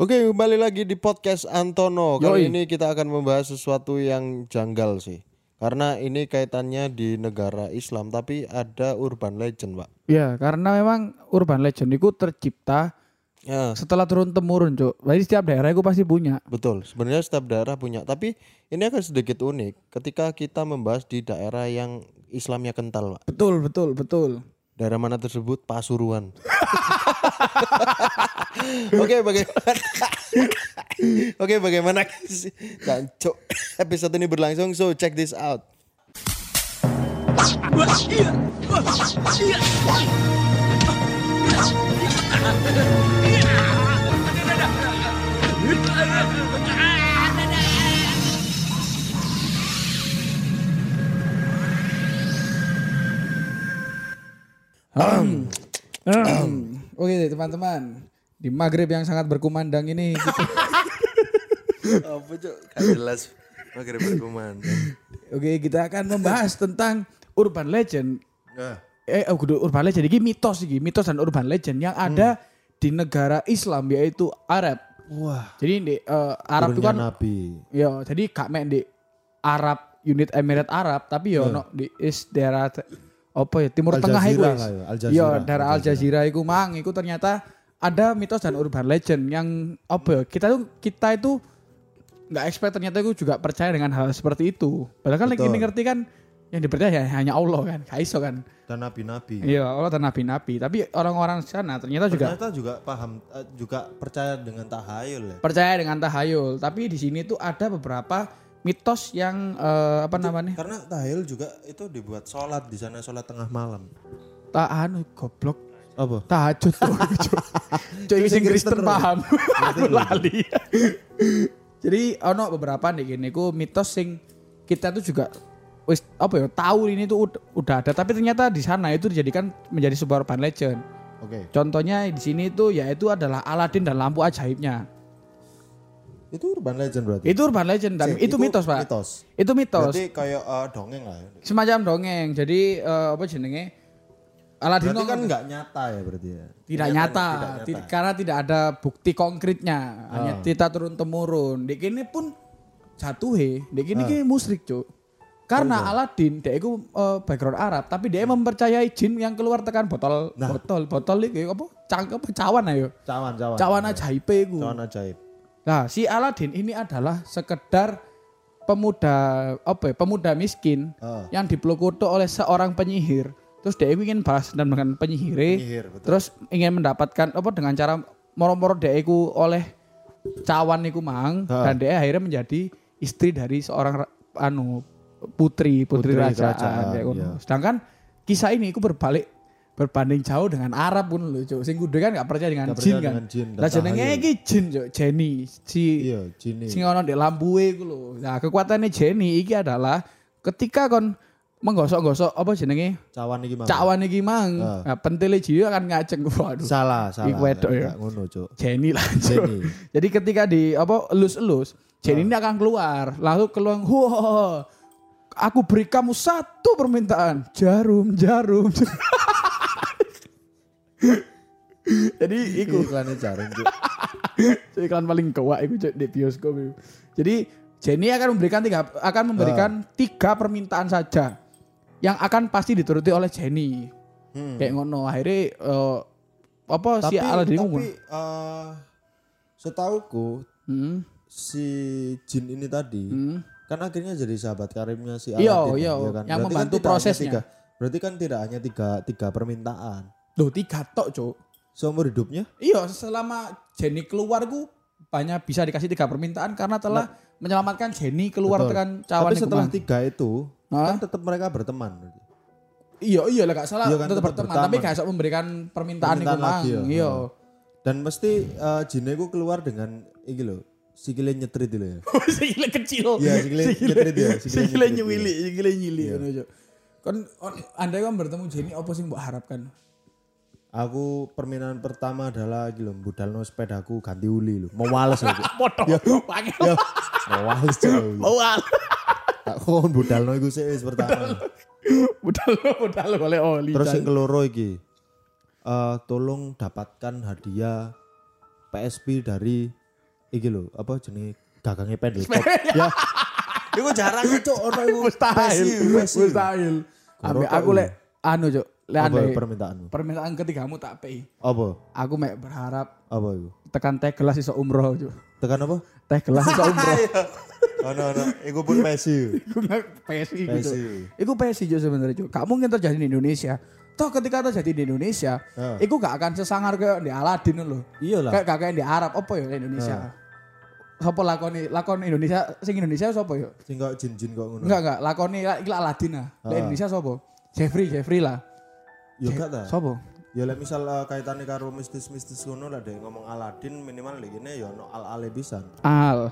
Oke, kembali lagi di podcast Antono. Kali Yoi. ini kita akan membahas sesuatu yang janggal sih. Karena ini kaitannya di negara Islam tapi ada urban legend, Pak. Ya, karena memang urban legend itu tercipta Ya, setelah turun temurun, Cuk. Jadi setiap daerah itu pasti punya. betul. Sebenarnya setiap daerah punya, tapi ini akan sedikit unik ketika kita membahas di daerah yang Islamnya kental, Pak. Betul, betul, betul. Daerah mana tersebut? Pasuruan. Oke, bagaimana? Oke, bagaimana sih? Cancuk. Episode ini berlangsung, so check this out. Hmm. Oke, teman-teman. Di maghrib yang sangat berkumandang ini kita- Apa cok? Jelas. Maghrib berkumandang. Oke, kita akan membahas tentang urban legend. Nah, Eh, oh, urban legend ini mitos iki, mitos dan urban legend yang ada di negara Islam yaitu Arab. wah. Jadi di eh, Arab itu kan Nabi. Ya, jadi gak mek di Arab unit Emirat Arab, tapi yo no di is daerah apa ya Timur Al Tengah lah ya, Iya, daerah Al Jazeera iku mang iku ternyata ada mitos dan urban legend yang apa ya? Kita tuh kita itu nggak expect ternyata itu juga percaya dengan hal seperti itu. Padahal kan ini ngerti kan yang dipercaya ya hanya Allah kan, gak iso kan. Dan nabi-nabi. Iya, Allah dan nabi-nabi. Tapi orang-orang sana ternyata juga Ternyata juga paham, eh, juga percaya dengan tahayul ya. percaya dengan tahayul. Tapi di sini tuh ada beberapa mitos yang eh, apa namanya? Karena tahayul juga itu dibuat sholat di sana sholat tengah malam. Tak anu goblok. Apa? Tahajud tuh. Cuk iki sing Kristen paham. Aku lali. Jadi ono beberapa nih gini ku mitos sing kita tuh juga wis apa ya tahu ini tuh ud- udah ada tapi ternyata di sana itu dijadikan menjadi sebuah urban legend. Oke. Contohnya di sini itu yaitu adalah Aladin dan lampu ajaibnya. Itu urban legend berarti. Itu urban legend dan Cik, itu, mitos, Pak. Mitos. Itu mitos. Berarti kayak eh, dongeng lah ya. Semacam dongeng. Jadi eh, apa jenenge? Aladin Berarti kan nggak nyata ya berarti ya. tidak Kenyataan nyata, Tidak nyata. Karena tidak ada bukti konkretnya hanya Ah. kita turun temurun dek ini pun jatuh he dek ini Ah. ki musrik cuk karena Aladin dia itu eh, background Arab tapi dia mempercayai jin yang keluar tekan botol Nah. botol botol iki apa cang apa cawan ayo Cawan, cawan. cawan ajaib iku Cawan ajaib. Nah si Aladin ini adalah sekedar pemuda apa ya, pemuda miskin Ah. yang dipeluk oleh seorang penyihir terus dia ingin balas dendam dengan penyihir Penyihir, betul. terus ingin mendapatkan apa dengan cara moro-moro dia iku oleh cawan iku mang Ha. dan dia akhirnya menjadi istri dari seorang ra- anu putri putri, Putri kerajaan, kerajaan, kayak ngono. iya. sedangkan kisah ini iku berbalik berbanding jauh dengan Arab pun lho cuk sing kudu kan gak percaya dengan Nggak jin percaya kan dengan jin, lah jenenge tahayul. iki jin cuk Jenny si Iya, jini. sing ono di lampuwe iku lho. Nah, kekuatannya Jenny iki adalah ketika kon menggosok-gosok apa jenenge Cawan iki mang. cawan iki mang. Ah. Nah, pentile jiwa akan ngaceng waduh. Salah, salah. Iku wedok ya. Ngono, Cuk. Jenny lah. Cuk. Jenny. Jadi ketika di apa elus-elus, Jenny ini akan keluar. Lalu keluar, wah, aku beri kamu satu permintaan, jarum, jarum. Jadi iku Iklannya jarum, Cuk. Iklan paling kewak itu Cuk, di bioskop itu. Jadi Jenny akan memberikan tiga akan memberikan tiga permintaan saja yang akan pasti dituruti oleh Jenny. Hmm. Kayak ngono akhirnya eh, apa Tapi, si Aladin tapi eh, setauku Hmm, si jin ini tadi hmm. kan akhirnya jadi sahabat karibnya si Iya, Aladin iya, ya kan? yang Berarti membantu tidak hanya prosesnya. tiga- berarti kan tidak hanya tiga tiga permintaan Loh tiga tok cuk. seumur hidupnya Iya selama Jenny keluar ku banyak bisa dikasih tiga permintaan karena telah menyelamatkan Jenny keluar Betul. tekan cawan tapi setelah tiga itu Hah? kan tetap mereka berteman Iya iya lah gak salah Iya kan, tetap tetap berteman berteman. tapi gak bisa memberikan permintaan, Permintaan lagi ya. Iya. dan mesti uh, jinnya ku keluar dengan iki loh sikile nyetrit itu ya sikile kecil. Iya, sikile nyetrit ya, sikile nyewili, sikile nyili Iya. ngono Cuk. Kan on- Anda kan bertemu Jenny apa sih mbok harapkan? Aku permintaan pertama adalah iki loh budalno sepedaku ganti uli loh mau wales Cuk. Foto. Ya. Pakai. mau wales jauh Awal. tak kon budalno iku wis pertama Budal budal oleh oli. terus yang keloro iki eh tolong dapatkan hadiah PSP dari iki lho, apa jenenge gagangnya pendek. ya. Iku jarang cuk ono iku. Mustahil. Mustahil. Ambil aku lek anu cuk. Apa permintaanmu? permintaan ketigamu tak pay. Apa? Aku mek berharap Apa iku? tekan teh gelas iso umroh. Tekan apa? Teh gelas iso umroh. Ono ono, iku pun Messi. Iku PSI gitu. Iku PSI juga sebenarnya cuk. Gak mungkin terjadi di Indonesia. Toh ketika terjadi di Indonesia, Heeh. iku gak akan sesangar kayak di Aladin loh. Iyalah. Kayak gak kayak di Arab apa ya di Indonesia. Sopo lakoni lakon Indonesia sing Indonesia sopo ya? Sing kok jin-jin kok ngono. Enggak enggak lakoni iki Aladin lah. Di Heeh. Indonesia sopo? Jeffrey Jeffrey lah. Ya gak ta. Sopo? Ya lek misal uh, kaitannya karo mistis-mistis ngono lah deh ngomong Aladin minimal lek ngene ya ono al-ale pisan. Al.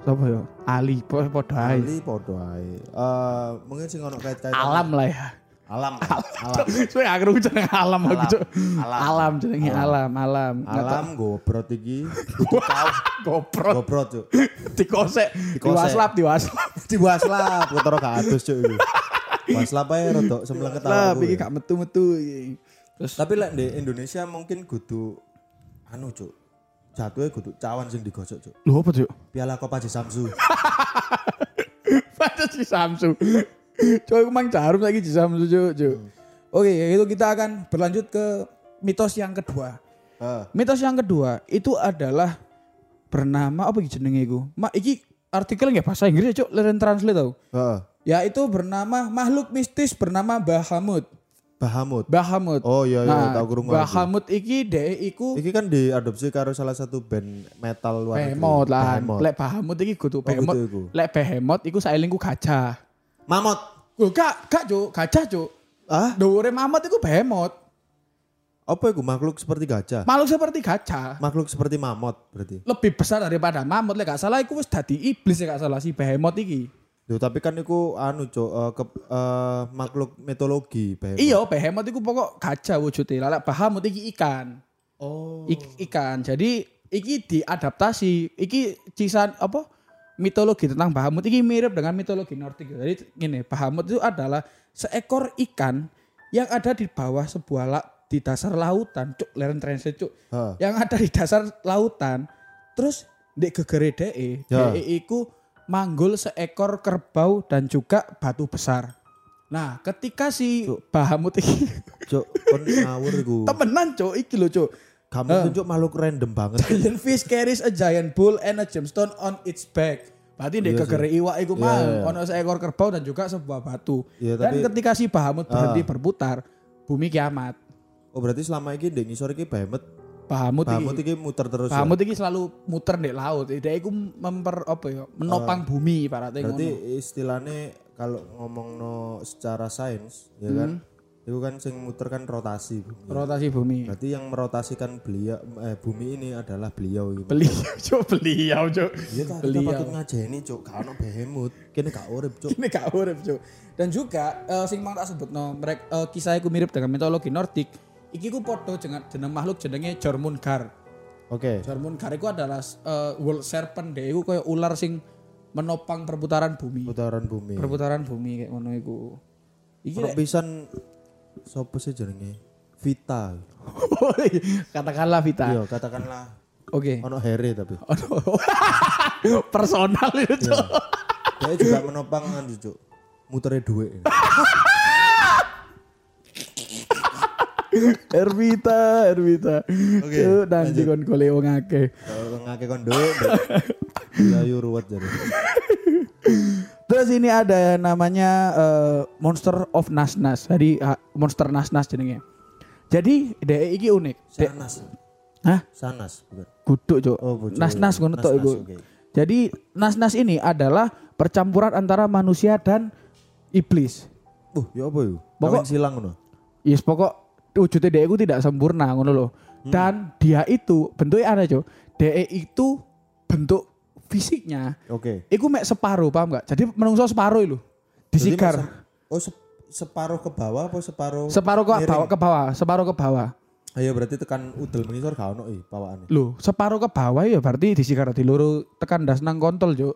Sopo ya? Ali, podo ae. Ali padha ae. Eh mungkin sing ono kait-kaitan Alam lah ya. alam. Alam. Soale aku ngerti jeneng alam aku Alam. cuk. Alam. Alam jenenge alam, alam. Alam gobrot iki Goprot gobrot cuk. Dikosek. diwaslap, diwaslap. Diwaslap ketara gak adus cuk iku. Waslap ae rada sembleng Lah, ketawa. iki gak metu-metu iki. Terus Tapi lek di Indonesia mungkin kudu anu cuk. Jatuhnya kudu cawan sing digosok cuk. lho apa cuk? Piala Copa di Samsu. Pada si Samsu. Coba emang jarum lagi di Samsu cuk. cuk. Oke, itu kita akan berlanjut ke mitos yang kedua. Heeh. Mitos yang kedua itu adalah bernama apa iki jenenge iku? Mak iki artikel nggak bahasa Inggris ya, cuk, leren translate tau. Heeh. Yaitu bernama makhluk mistis bernama Bahamut. Bahamut. Bahamut. Oh iya iya Nah, tahu aku. Bahamut iki dhek iku Iki kan diadopsi karo salah satu band metal luar negeri. Behemoth lah. Lek Bahamut iki kudu Oh, Behemoth. gitu iku. Lek Behemoth iku saelingku gajah. Mamot. Oh, gak, gak, Cuk. Gajah, Cuk. Ah, Dhuwure mamut iku Behemoth. apa itu makhluk seperti gajah? Makhluk seperti gajah. Makhluk seperti mamot berarti. Lebih besar daripada mamut. Lek gak salah iku wis dadi iblis lek gak salah si Behemoth iki. Duh, tapi kan iku anu cok eh, ke, eh, makhluk mitologi Behemoth. Iya, Behemoth iku pokok gajah wujudnya. Lah lek Bahamut iki ikan. Oh. Ik- ikan. Jadi iki diadaptasi. Iki cisan apa? Mitologi tentang Bahamut iki mirip dengan mitologi Nordik. Jadi gini, Bahamut itu adalah seekor ikan yang ada di bawah sebuah la, di dasar lautan, cuk, leren translate cuk. Heeh. Yang ada di dasar lautan. Terus ndek gegere DE, Ya. DE iku manggul seekor kerbau dan juga batu besar. Nah, ketika si Bahamut iki Cok, kon ngawur iku. temenan cuk iki lho cuk. Kamu tuh cok makhluk random banget. Giant fish carries a giant bull and a gemstone on its back. Berarti di Iya gegere iwak iku Iya, mang, iya. ono seekor kerbau dan juga sebuah batu. Dan tapi- ketika si Bahamut berhenti Ah. berputar, bumi kiamat. Oh berarti selama ini di ngisor Behemoth. Bahamut, Bahamut iki, iki muter terus. ya? Bahamut iki selalu muter di laut. Dia iku memper apa ya, menopang bumi ibaratnya Ah. Berarti istilahnya kalau ngomong no secara sains, ya Hmm. kan? Itu kan sing muter kan rotasi. bumi. Rotasi bumi. Berarti yang merotasikan beliau eh, bumi ini adalah beliau gitu. Beliau, cuk, beliau, cuk. Iya kita Beliau. patut ngajeni cuk, gak ono behemoth. Kene gak urip cuk. Ini gak urip, Cuk. Dan juga eh, sing mang tak sebutno, mereka eh, kisah iku mirip dengan mitologi Nordik. Iki ku podo jeneng jeneng makhluk jenenge Jormungandr. Oke. Jormungandr iku adalah eh, world serpent deh iku kayak ular sing menopang perputaran bumi. Putaran bumi. Perputaran bumi kayak ngono iku. Iki Ono lek- pisan sopo sih jenenge? Vita. katakanlah Vita. Iya, katakanlah Oke. ono here tapi. Aduh. Personal itu, Cuk. Dia juga menopang kan cuk. Muternya duit. Ervita, Ervita. Oke, Cuk, nanti kon golek wong akeh. Kalau ngake kon duit. Ya yu ruwet jadi. Terus ini ada namanya eh, Monster of Nasnas. Jadi ah, Monster Nasnas jenenge. Jadi DE iki unik. Sanas. Hah? Sanas. Guduk, Cuk. Oh. Nasnas ngono tok iku. Jadi Nasnas ini adalah percampuran antara manusia dan iblis. Uh, ya apa yuk? Pokok- silang ngono. Yes, pokok wujudnya DE itu tidak sempurna ngono loh. Hmm. Dan dia itu bentuknya ada, Cuk. DE itu bentuk fisiknya Oke. Iku mek separuh, paham gak? Jadi menungso separuh itu. Jadi Disikar. masa- Oh, sep- separuh ke bawah apa separuh? Separuh ke bawah, ke bawah, separuh ke bawah. Ayo berarti tekan udel mengisor gak ono i pawakane. Loh, separuh ke bawah ya berarti disikar di loro tekan das nang kontol, Cuk.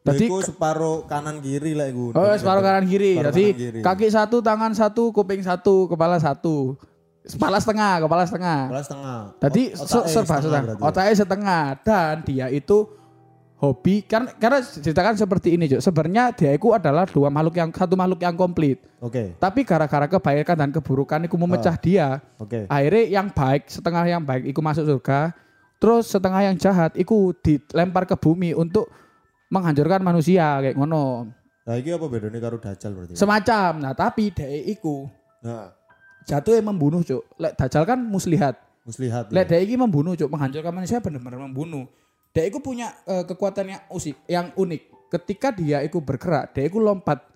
Jadi Jadi separuh kanan kiri lah iku. Oh, separuh kanan kiri. Separuh Jadi kanan kiri. kaki satu, tangan satu, kuping satu, kepala satu. Kepala setengah, kepala setengah. Kepala setengah. Tadi serba setengah ya? Otaknya setengah dan dia itu hobi kan karena ceritakan seperti ini, Cuk. Sebenarnya dia itu adalah dua makhluk yang satu makhluk yang komplit. Oke. Tapi gara-gara kebaikan dan keburukan itu memecah dia. Oke. Akhirnya yang baik, setengah yang baik itu masuk surga. Terus setengah yang jahat itu dilempar ke bumi untuk menghancurkan manusia kayak ngono. Nah, iki apa bedanya karo dajal berarti? Semacam. Nah, tapi dia iku Nah, jatuhnya membunuh, Cuk. Lek dajal kan muslihat. muslihat. Lek ya. dia ini membunuh, Cuk, menghancurkan manusia benar-benar membunuh. Dia itu punya eh, kekuatan yang usik, yang unik. Ketika dia itu bergerak, dia itu lompat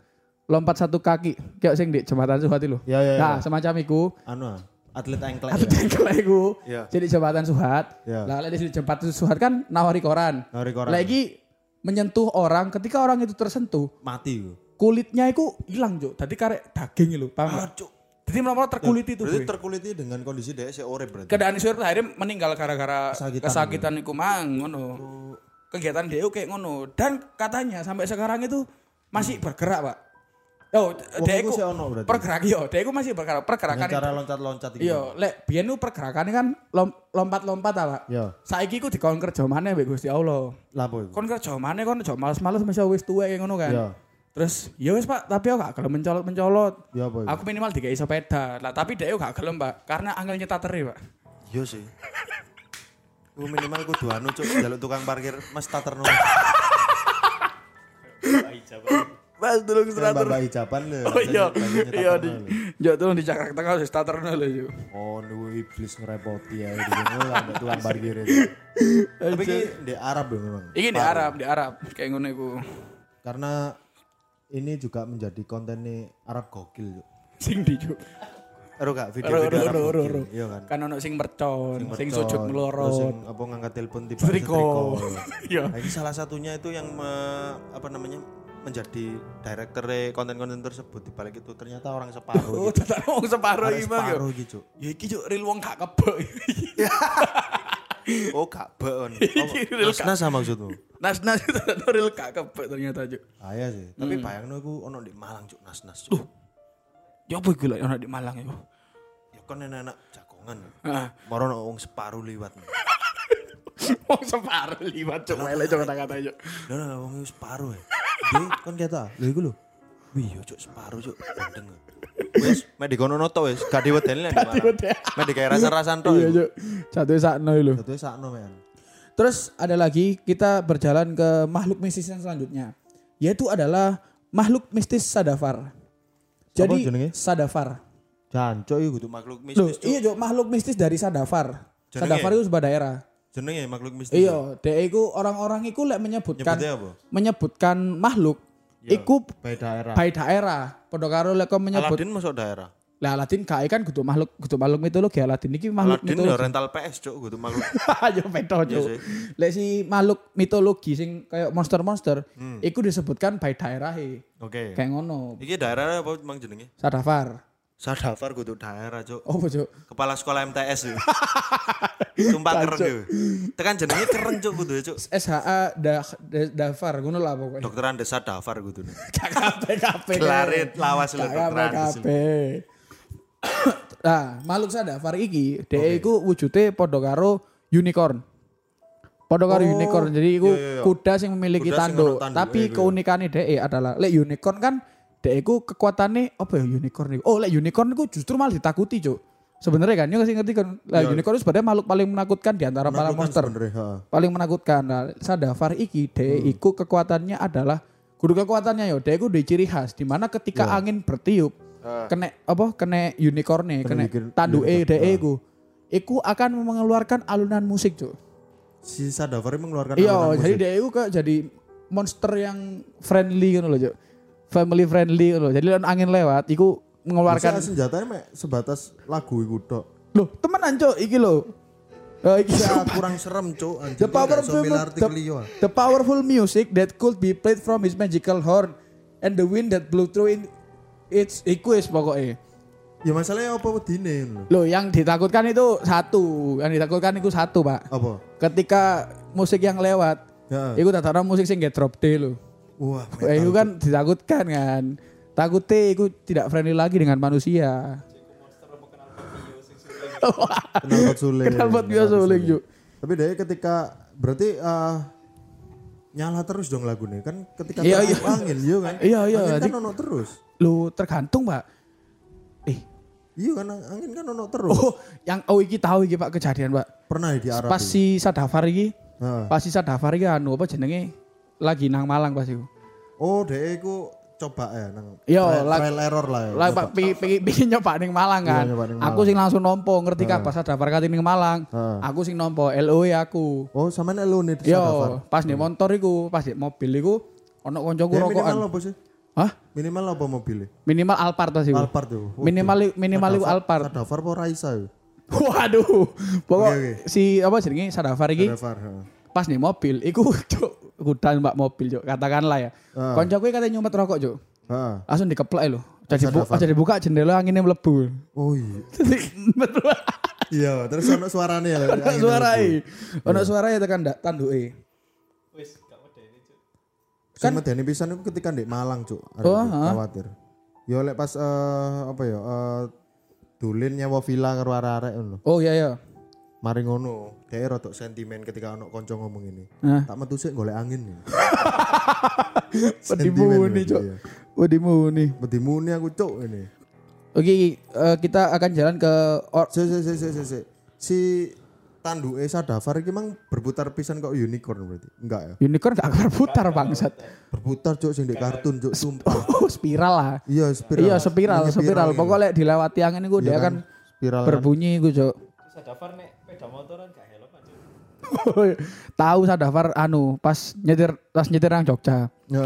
lompat satu kaki kayak sing di jembatan Suhati lho. Ya, ya, ya. Nah, semacam itu Anu, ah, atlet engklek. Atau ya? tengkel iku. Jadi jembatan Suhat. Iya. Lah di jembatan Suhat kan nawari koran. Nawari koran. Lagi menyentuh orang, ketika orang itu tersentuh, Mati ku. kulitnya itu hilang, Cuk. Tadi karek daging lho, paham? Ah? Cuk. Jadi mula-mula terkulit itu, Berarti Boy. terkuliti dengan kondisi dia sih urip berarti. Keadaan Iswir akhirnya meninggal gara-gara Kesakitan. kesakitan, iku mang ngono. Kegiatan dia kayak ngono dan katanya sampai sekarang itu masih bergerak, Pak. Oh, dia iku pergerak yo, dia iku masih bergerak. Dengan Pergerakan cara loncat-loncat iki. Iya, lek biyen ku pergerakannya kan lom- lompat-lompat ta, Pak. Iya. Saiki ku dikon kerja maneh mbek Gusti Allah. Iku? Kon kerja maneh kon aja males-males mesti wis tuwek ngono kan. Iya. Terus ya wis Pak, tapi aku gak gelem mencolot-mencolot. Ya apa iku? Aku minimal dikei sepeda. Lah tapi dia gak gelem, Pak, karena angel nyetateri, Pak. Iya sih. Ku minimal kudu anu cuk jaluk tukang parkir Mas Taterno. Mas tolong Mbak Mbak Ijaban lho. Oh iya, iya di. Yo tolong dicakrak tengah wis taterno lho yo. Oh, nu iblis ngerepoti ya di sini lah mbak tukang parkir itu. Tapi ini di Arab ya memang. Iki di Arab, di Arab kayak ngono iku. Karena ini juga menjadi konten nih Arab gokil yuk. Sing di Cuk. Ero gak Ro video-video ro Arab ro gokil. Iya kan. Kan ono sing mercon, sing Mercon, sujud melorot. Sing apa ngangkat telepon tiba Setrika. Iya. Nah, ini salah satunya itu yang me- apa namanya menjadi director konten-konten tersebut dibalik itu ternyata orang separuh Oh, gitu. tetan wong separuh Orang iki Bang yo. separuh gitu. Ya iki Cuk real wong gak kebek. Oh gak beon. Nas sama maksudmu? Nas-nas itu real gak kebek ternyata Cuk. Ayah sih. Tapi bayangno iku ono di Malang cuk nas-nas. Loh. Ya apa lek ono di Malang iku? Ya kan enak-enak jagongan. Ah, Moro ono wong separuh liwat. wong separuh liwat Cuk melek Cuk kata-kata Cuk. Lah wong separuh ya. Dia kan kata, lho iku lho. Wih, yo cuk separuh cuk bandeng. Wis, mek dikono noto wis, gak diwedeni lah di diwedeni. Mek digawe rasa-rasan tok. Iya Cuk. Jatuh sakno lho. Dadi sakno men. Terus ada lagi kita berjalan ke makhluk mistis yang selanjutnya. Yaitu adalah makhluk mistis Sadafar. Jadi? Sadafar. Jancuk iku kudu makhluk Loh, mistis cuk. iya Cuk, makhluk mistis dari Sadafar. Jenenge? Sadafar itu sebuah daerah. Jenenge makhluk mistis. Iya, dek iku orang-orang iku lek menyebutkan menyebutkan makhluk Iya, iku By daerah. by daerah. Padha karo lek menyebut Aladin masuk daerah. lah Aladin kae kan kudu makhluk kudu makhluk mitologi Aladin iki makhluk Aladin ya mitologi. rental PS cuk kudu makhluk. Ayo pedo Iya Cuk. Lek si makhluk mitologi sing kayak monster-monster Hmm. iku disebutkan by daerah Oke. kayak ngono. Iki daerah apa emang jenenge? Sadafar. Sadafar kudu daerah cuk. Oh, Cuk. Kepala sekolah MTS yuk. Sumpah keren yuk. Tekan jenenge keren cuk kudu cuk. SHA da, da- Dafar ngono lah pokoknya. Dokteran Desa Dafar kudu. KKP KP. Gelarit lawas lho dokteran. KKP. Nah, makhluk sadafar iki dhek iku wujude padha karo unicorn. Padha karo Oh, unicorn. Jadi iku iya, iya, iya. kuda sing memiliki tanduk. Tapi keunikannya dhek adalah lek unicorn kan dhek iku kekuatannya apa ya unicorn iku? Oh, lek unicorn iku justru malah ditakuti, Cuk. Sebenarnya kan, yo ngerti kan, lah unicorn itu sebenarnya makhluk paling menakutkan di antara para monster paling menakutkan. Nah, Sadafar iki dhek iku kekuatannya adalah kudu kekuatannya yo, dhek iku duwe ciri khas di mana ketika angin bertiup kena apa kena unicornnya, kena unicorn- tanduke unicorn, dhek iku. Iku akan mengeluarkan alunan musik, Cuk. Si Sadafar mengeluarkan Iya, alunan jadi musik. dhek iku kayak jadi monster yang friendly gitu loh, Cuk. Family friendly loh. Jadi lawan angin lewat iku mengeluarkan Masa senjatanya mek sebatas lagu iku tok. Loh, temenan, Cuk, iki lho. Iki Ya kurang serem cuk anjing. The powerful, the, the powerful music that could be played from his magical horn and the wind that blew through in its iku wis pokoknya. Ya masalahnya apa wedine lho. Loh, yang ditakutkan itu satu, yang ditakutkan itu satu, Pak. Apa? Ketika musik yang lewat, Ya. itu tataran musik sing get drop D loh. Wah, Eh, itu kan ditakutkan kan. Takutnya itu tidak friendly lagi dengan manusia. Kenal pot suling. Kenal suling. Tapi dia ketika berarti eh, nyala terus dong lagunya kan ketika Iya, iya. angin iya kan Iya, iya, angin kan jadi- ono terus Lu tergantung, Pak. Eh, iya kan angin kan ono terus oh, yang oh iki tahu iki Pak kejadian, Pak. pernah ya di Arab Pas si Sadafar iki, Heeh. pas si Sadafar iki anu apa jenenge lagi nang Malang pas iku. oh dia itu coba ya nang Iya, trial, error lah ya Lah. Pak pi- pi- pingin nyoba ning Malang kan. Iya, ning Aku sing langsung nompo ngerti kapan Sadafar kate ning Malang. Heeh. Aku sing nompo LOE aku. oh nih di Sadafar. Yo, pas di motor iku, pas di mobil iku ono koncoku Dia rokokan. minimal apa sih Hah? minimal apa mobilnya Minimal Alphard tas iku. Alphard tuh Minimal minimal iku Alphard. Sadafar apa Raisa ya Waduh. Pokok Oke, oke. si apa jenenge Sadafar iki Sadafar pas di mobil iku cuk kudan mbak mobil cuk katakanlah ya. Ah. Koncoku katanya nyumet rokok cuk. Heeh. Langsung dikeplek lho. Jadi bu, Sadafar. jadi buka jendela anginnya mlebu. oh iya Jadi betul. iya terus ono suaranya ya Ono suarai. Ono suarai tekan ndak tanduke. Kan medeni pisan itu ketika di Malang, Cuk. Oh, khawatir. Yo lek pas eh, apa ya eh dulin nyewa villa karo arek-arek ngono. Oh iya iya. Mari ngono, dhek rada sentimen ketika ono kanca ngomong ini. Nah. Tak metu sik golek angin. nih. Pedimu nih iya. Pedimu nih. Medimu nih aku cuk ini. Oke, eh, kita akan jalan ke or Si si si si si. si. Si tanduke Sadafar iki mang berputar pisan kok unicorn berarti. Enggak ya? unicorn gak akan putar bangsat. Berputar cuk sing di kartun cuk sumpah. Oh, spiral lah. Iya spiral. Iya, spiral, spiral. ini. Pokoknya dilewati angin itu Iya dia kan, akan spiral kan. berbunyi iku, Cuk. Sadafar nek peda motoran gak helm kan. Tahu Sadafar anu pas nyetir pas nyetir nang Jogja. Ya.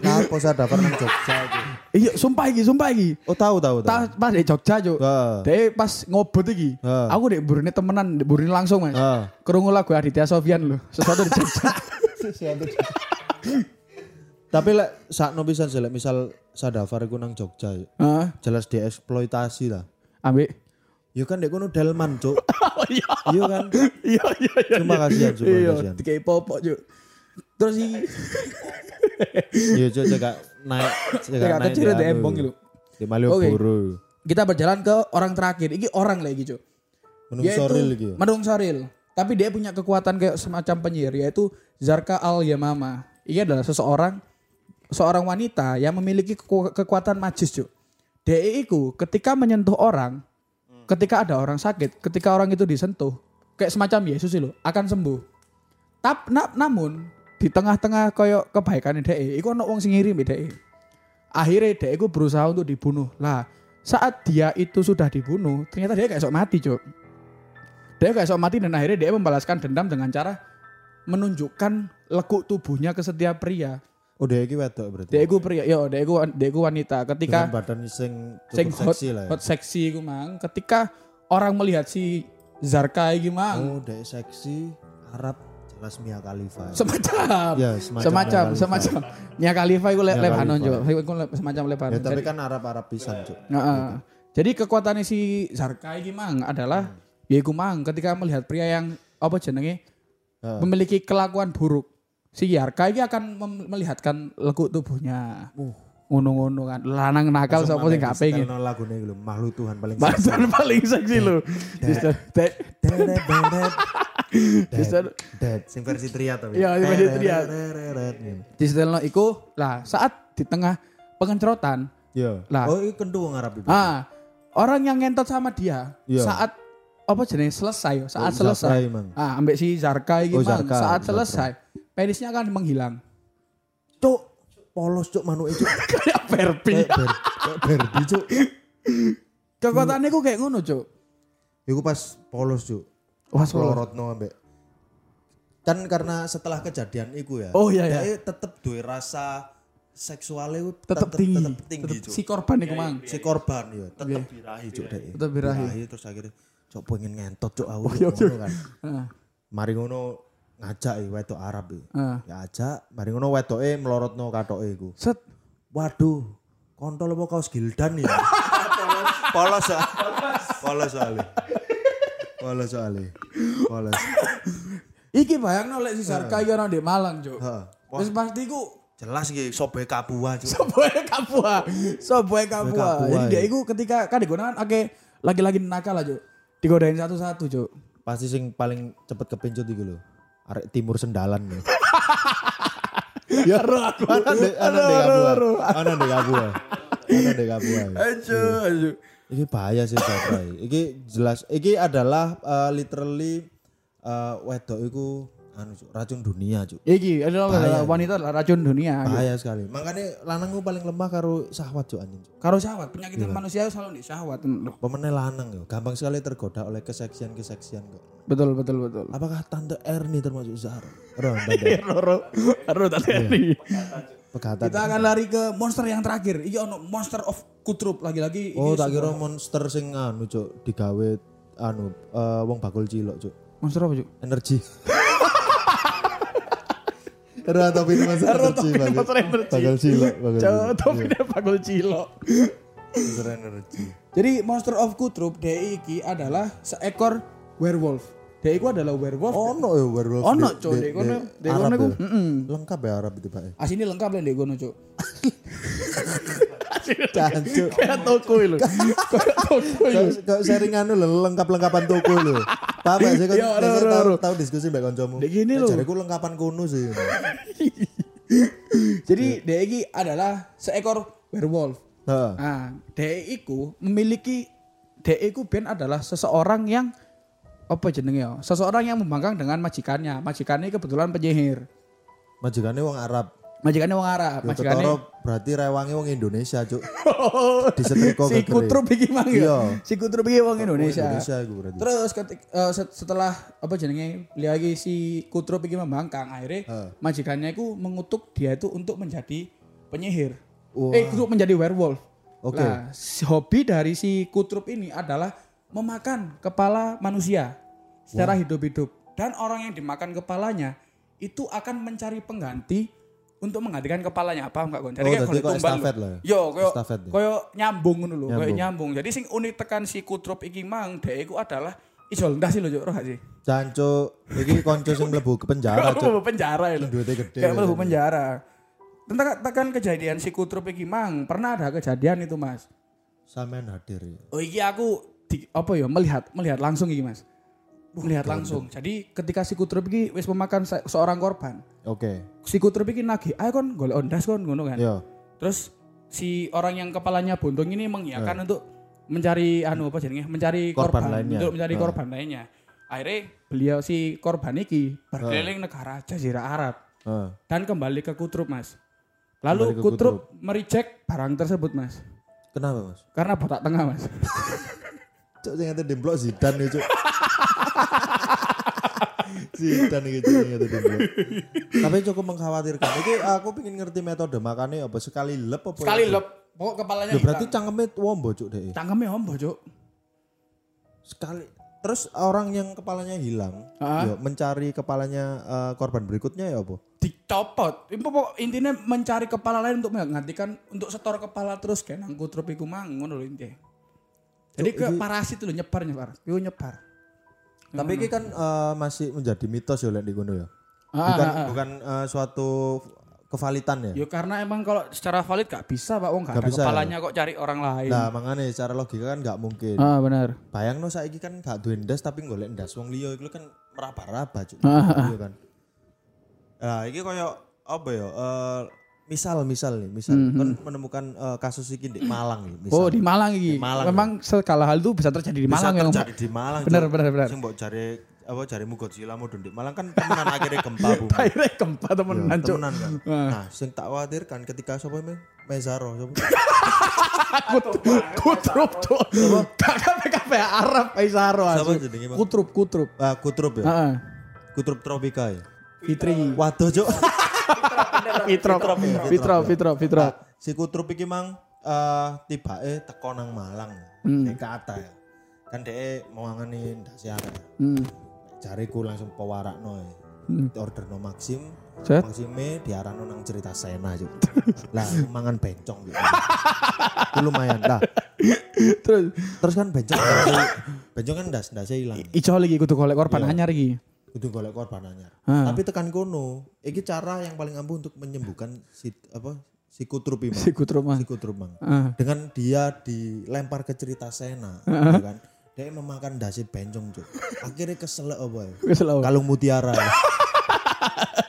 Ngapa Sadafar nang Jogja iki? Iya, sumpah iki, sumpah iki. Oh tahu tahu tahu. Ta, pas di Jogja, Cuk. Heeh. Dia pas ngobot iki. Heeh. Aku dek burine temenan, dek burine langsung, Mas. Heeh. Kerungu lagu Aditya Sofyan lho. Sesuatu di Jogja. Tapi lek sakno pisan sih lek misal Sadafar iku nang Jogja ya. Heeh. Jelas dieksploitasi lah. Ambek. Ya kan dek kono delman, Cuk. Oh iya. Iya kan? Iya iya iya. Cuma kasihan, cuma Iya, kasihan. dikai popok, Cuk. Terus iki Iya, Cuk, cekak naik cekak Cekak naik kecil di anu. embong gitu. Di Malioboro. kita berjalan ke orang terakhir. Iki orang lagi, Cuk. Menung soril iki. ya. Menung Soril. Tapi dia punya kekuatan kayak semacam penyihir yaitu Zarka Al Yamama. Ini adalah seseorang seorang wanita yang memiliki keku- kekuatan magis, Cuk. Dia itu ketika menyentuh orang, ketika ada orang sakit, ketika orang itu disentuh, kayak semacam Yesus loh, akan sembuh. Tap, na- namun di tengah-tengah koyo kebaikan dia, iku ono wong sing ngirim dia. Akhirnya dia itu berusaha untuk dibunuh. Lah, saat dia itu sudah dibunuh, ternyata dia kayak sok mati, Cuk. Dia kayak sok mati dan akhirnya dia membalaskan dendam dengan cara menunjukkan lekuk tubuhnya ke setiap pria. Oh, dia iki wedok berarti. Dia itu pria, yo, dia itu dia itu wanita. Dengan Ketika badan sing sing hot, seksi lah ya. hot seksi iku mang, ketika orang melihat si Zarka iki mang, Oh, dia seksi Arab jelas Mia Khalifa. semacam Ya, semacam semacam Mia Khalifa. semacam Mia Khalifa iku le Lebanon. Cuk. Iku semacam Lebanon. Ya, tapi Jadi- kan Arab-Arab pisan, Cuk. Nah, jadi kekuatannya si Zarka iki mang adalah ya iku mang ketika melihat pria yang apa jenenge Heeh. memiliki kelakuan buruk. Si Zarka iki akan melihatkan lekuk tubuhnya. Ngono-ngono kan. Lanang nakal sapa sing gak pengen. Setelno lagune lho, makhluk Tuhan paling seksi. Mantan paling seksi sister, Dead, sing versi Tria tapi. Iya, sing versi Tria. Tereret, gitu. di setelno iku lah saat di tengah pengencerotan Iya. Lah. Oh, iki kentu wong Arab itu. ah orang yang ngentot sama dia Iya. saat apa jenis selesai saat Oh, selesai ah ambek si Zarka Zarka, saat selesai penisnya akan menghilang Cuk, polos cuk manuke cuk. kayak Barbie Kayak ber- kayak Barbie cuk. kekuatannya ku kayak ngono cuk Iku pas polos cuk. Wah, Pas lorotno ambek kan karena setelah kejadian iku ya. Oh, iya, iya. Dia tetep duwe rasa seksualnya itu tetap tinggi tetep tinggi Tetep cuk. si korban iku mang si korban ya tetep birahi cuk dek. Tetep birahi. terus akhirnya cuk pengen ngentot cuk aku iya, ngono kan. Ah, Mari ngono ngajak i wedok Arab i. ah. Ya ajak, mari ngono wedoke melorotno katoke iku. set Waduh, kontol apa kaos gildan ya? Polos ah. Polos soalnya. Polos soalnya. Polos. iki bayangno lek si Zarka iki ana di Malang cuk Heeh. Wis pasti ku Jelas iki sobe kabua cuk. Soboy Kapua. Soboy Kapua. Kapua, Jadi dia ya. itu ketika kan digunakan oke lagi-lagi nakal Cuk. Digodain satu-satu, Cuk. Pasti sing paling cepet kepincut iku lho. Arek timur sendalan nih. Ya ro aku. Ana ndek ana ndek kabua. Ana ndek kabua. Ana ndek kabua. Ajo, ajo. Iki bahaya sih Jabra. Iki jelas iki adalah eh, literally eh, wedok iku anu Cuk, racun dunia Cuk. Iki adalah wanita racun dunia. Cuk. Bahaya sekali. Makanya lanang ku paling lemah karo syahwat Cuk anjing. Cuk. Karo syahwat, penyakit manusia selalu di syahwat. Loh, Pemenang lanang yo, gampang sekali tergoda oleh keseksian-keseksian kok. Betul, betul, betul. Apakah tante Erni termasuk Zara? Roh, tante Roro, Roro tadi. pegatan. Kita akan lari ke monster yang terakhir. Iki ono monster of Kutrup lagi-lagi. Oh, tak kira monster sing anu Cuk, digawe anu eh, wong bakul cilok Cuk. monster apa, Cuk? Energi. Roh tapi ini monster Roh, energi. tapi bakul- monster energi. Bakul cilok, bakul Cuk, cilok. tapi dia bakul cilok. Monster energi. Jadi monster of Kutrup DI iki adalah seekor werewolf. DI ku adalah werewolf. Oh no ya werewolf. Ono, di- Cuk, di kono. Di kono iku, ya? Lengkap ya Arab itu Pak. Asini lengkap lah di kono, Cuk. Cancuk. Kayak toko lho. Kayak toko lho. Kok sharing anu lho lengkap-lengkapan toko lho. Paham gak sih kan tahu tahu diskusi mbak kancamu. Dek gini lho. Jariku lengkapan kuno sih. Jadi DI iki adalah seekor werewolf. Heeh. Nah, DI iku memiliki DI iku ben adalah seseorang yang apa jenenge ya? Seseorang yang membangkang dengan majikannya. Majikannya kebetulan penyihir. Majikannya wong Arab. Majikannya wong Arab, Yo majikannya ketara berarti rewangi wong Indonesia, Cuk. Disetrika si. Kutrup iki mang Iya. ya. Si Kutrup iki wong Indonesia. Indonesia iku berarti. Terus ketik, set- setelah apa jenenge lagi si Kutrup iki membangkang akhirnya Heeh. majikannya itu mengutuk dia itu untuk menjadi penyihir. Wah. Eh, untuk menjadi werewolf. Oke. Nah, si- hobi dari si Kutrup ini adalah memakan kepala manusia secara hidup-hidup. Dan orang yang dimakan kepalanya itu akan mencari pengganti untuk menggantikan kepalanya apa enggak Gon? Oh, kayak tumbal estafet lah ya? Yo, koyo Estafet ya? koyo nyambung ngono lho, koyo Nyambung. Jadi sing unik tekan si Kutrup iki mang, dhek iku adalah iso ndas sih lho, Cuk, roh sih? Jancuk, iki konco sing mlebu ke penjara. Mlebu penjara ya lho. Duitnya gede. Kayak mlebu penjara. Tentang tekan kejadian si Kutrup iki mang, pernah ada kejadian itu, Mas. Sampean hadir ya. Oh iki aku di, apa ya melihat melihat langsung iki Mas. Melihat langsung. Jadi ketika si Kutrup iki wis memakan se- seorang korban. Oke. Si Kutrup iki nagih, "Ayo kon golek ondas kon," ngono kan. Yo. Terus si orang yang kepalanya buntung ini mengiyakan untuk mencari anu apa jenenge? Mencari Korban korban, lainnya. untuk mencari Ah. korban lainnya. Akhirnya beliau si korban iki berkeliling negara Jazirah Arab Heeh. dan kembali ke Kutrup, Mas. Lalu ke Kutrup mereject barang tersebut, Mas. Kenapa, Mas? Karena botak tengah, Mas. Cuk sing ngate demplok Zidane ya, Cuk. Zidane iki Cuk sing ngate demplok. Tapi cukup mengkhawatirkan. Iki aku pengen ngerti metode makane apa sekali lep apa Sekali ya? lep, pokok kepalanya Lho, berarti cangkeme wombo Cuk dek. Cangkemnya ombo, Cuk. Sekali Terus orang yang kepalanya hilang, yo, mencari kepalanya eh, korban berikutnya ya apa? Dicopot. Intinya mencari kepala lain untuk menggantikan untuk setor kepala terus kayak nang Kutrup iku mang ngono lho intinya. Jadi ke parasit lho nyebar nyebar. Iku nyebar. Tapi ini kan eh, masih menjadi mitos ya lek di kono ya. Ah, Bukan ah, ah. bukan eh, suatu kevalitan ya. Ya karena emang kalau secara valid gak bisa Pak Wong gak, Gak ada bisa, kepalanya kok cari orang lain. Nah, makanya secara logika kan nggak mungkin. Ah benar. Bayang no saiki kan gak duwe ndas tapi golek ndas wong liya iku kan meraba-raba cuk. Ah, Iya kan. Nah, iki koyo apa ya? Eh misal misal nih, misal kan menemukan eh, kasus iki di Malang nih, misal. Hmm, Oh di Malang iki. Malang, Memang segala hal itu bisa terjadi di Bisa Malang ya. terjadi di Malang. Bener, Cuk. bener, bener. Sing mbok jare apa jarimu Godzilla mudun di Malang kan temenan akhirnya gempa bumi. Akhirnya gempa temenan Iya, Cuk. temenan kan. Ah. Nah, sing tak khawatirkan ketika sapa me Mezaro sapa? Kutrup tuh. Kakak PKP Arab Siapa asu. jenenge? Kutrup Kutrup. Ah, Kutrup ya. Kutrup tropika ya. Fitri. Waduh, Cuk. Fitro. Fitro, Fitro, Fitro. si Kutrup iki mang eh tibake teko nang Malang. Hmm. Nek kata ya. Kan dhek mau ngangeni ndase arek. Hmm. Jariku langsung pewarakno ya. Order no Maxim. Set. Maxime diarano nang cerita Sena Cuk. lah mangan bencong gitu. Itu lumayan lah. Terus Terus kan bencong bencong kan ndas ndase ilang. ijo lagi kudu golek korban Iya. anyar iki. Kudu golek korban anyar. Ah. Tapi tekan kono, iki cara yang paling ampuh untuk menyembuhkan si apa sikutrup ini. Si Kutro mah. Sikutrup Mang. Ah. Dengan dia dilempar ke cerita Sena, ya kan. Dia memakan dasi bencong, Cuk. Akhirnya kesel apa ya? Lho. Kalung mutiara. ya.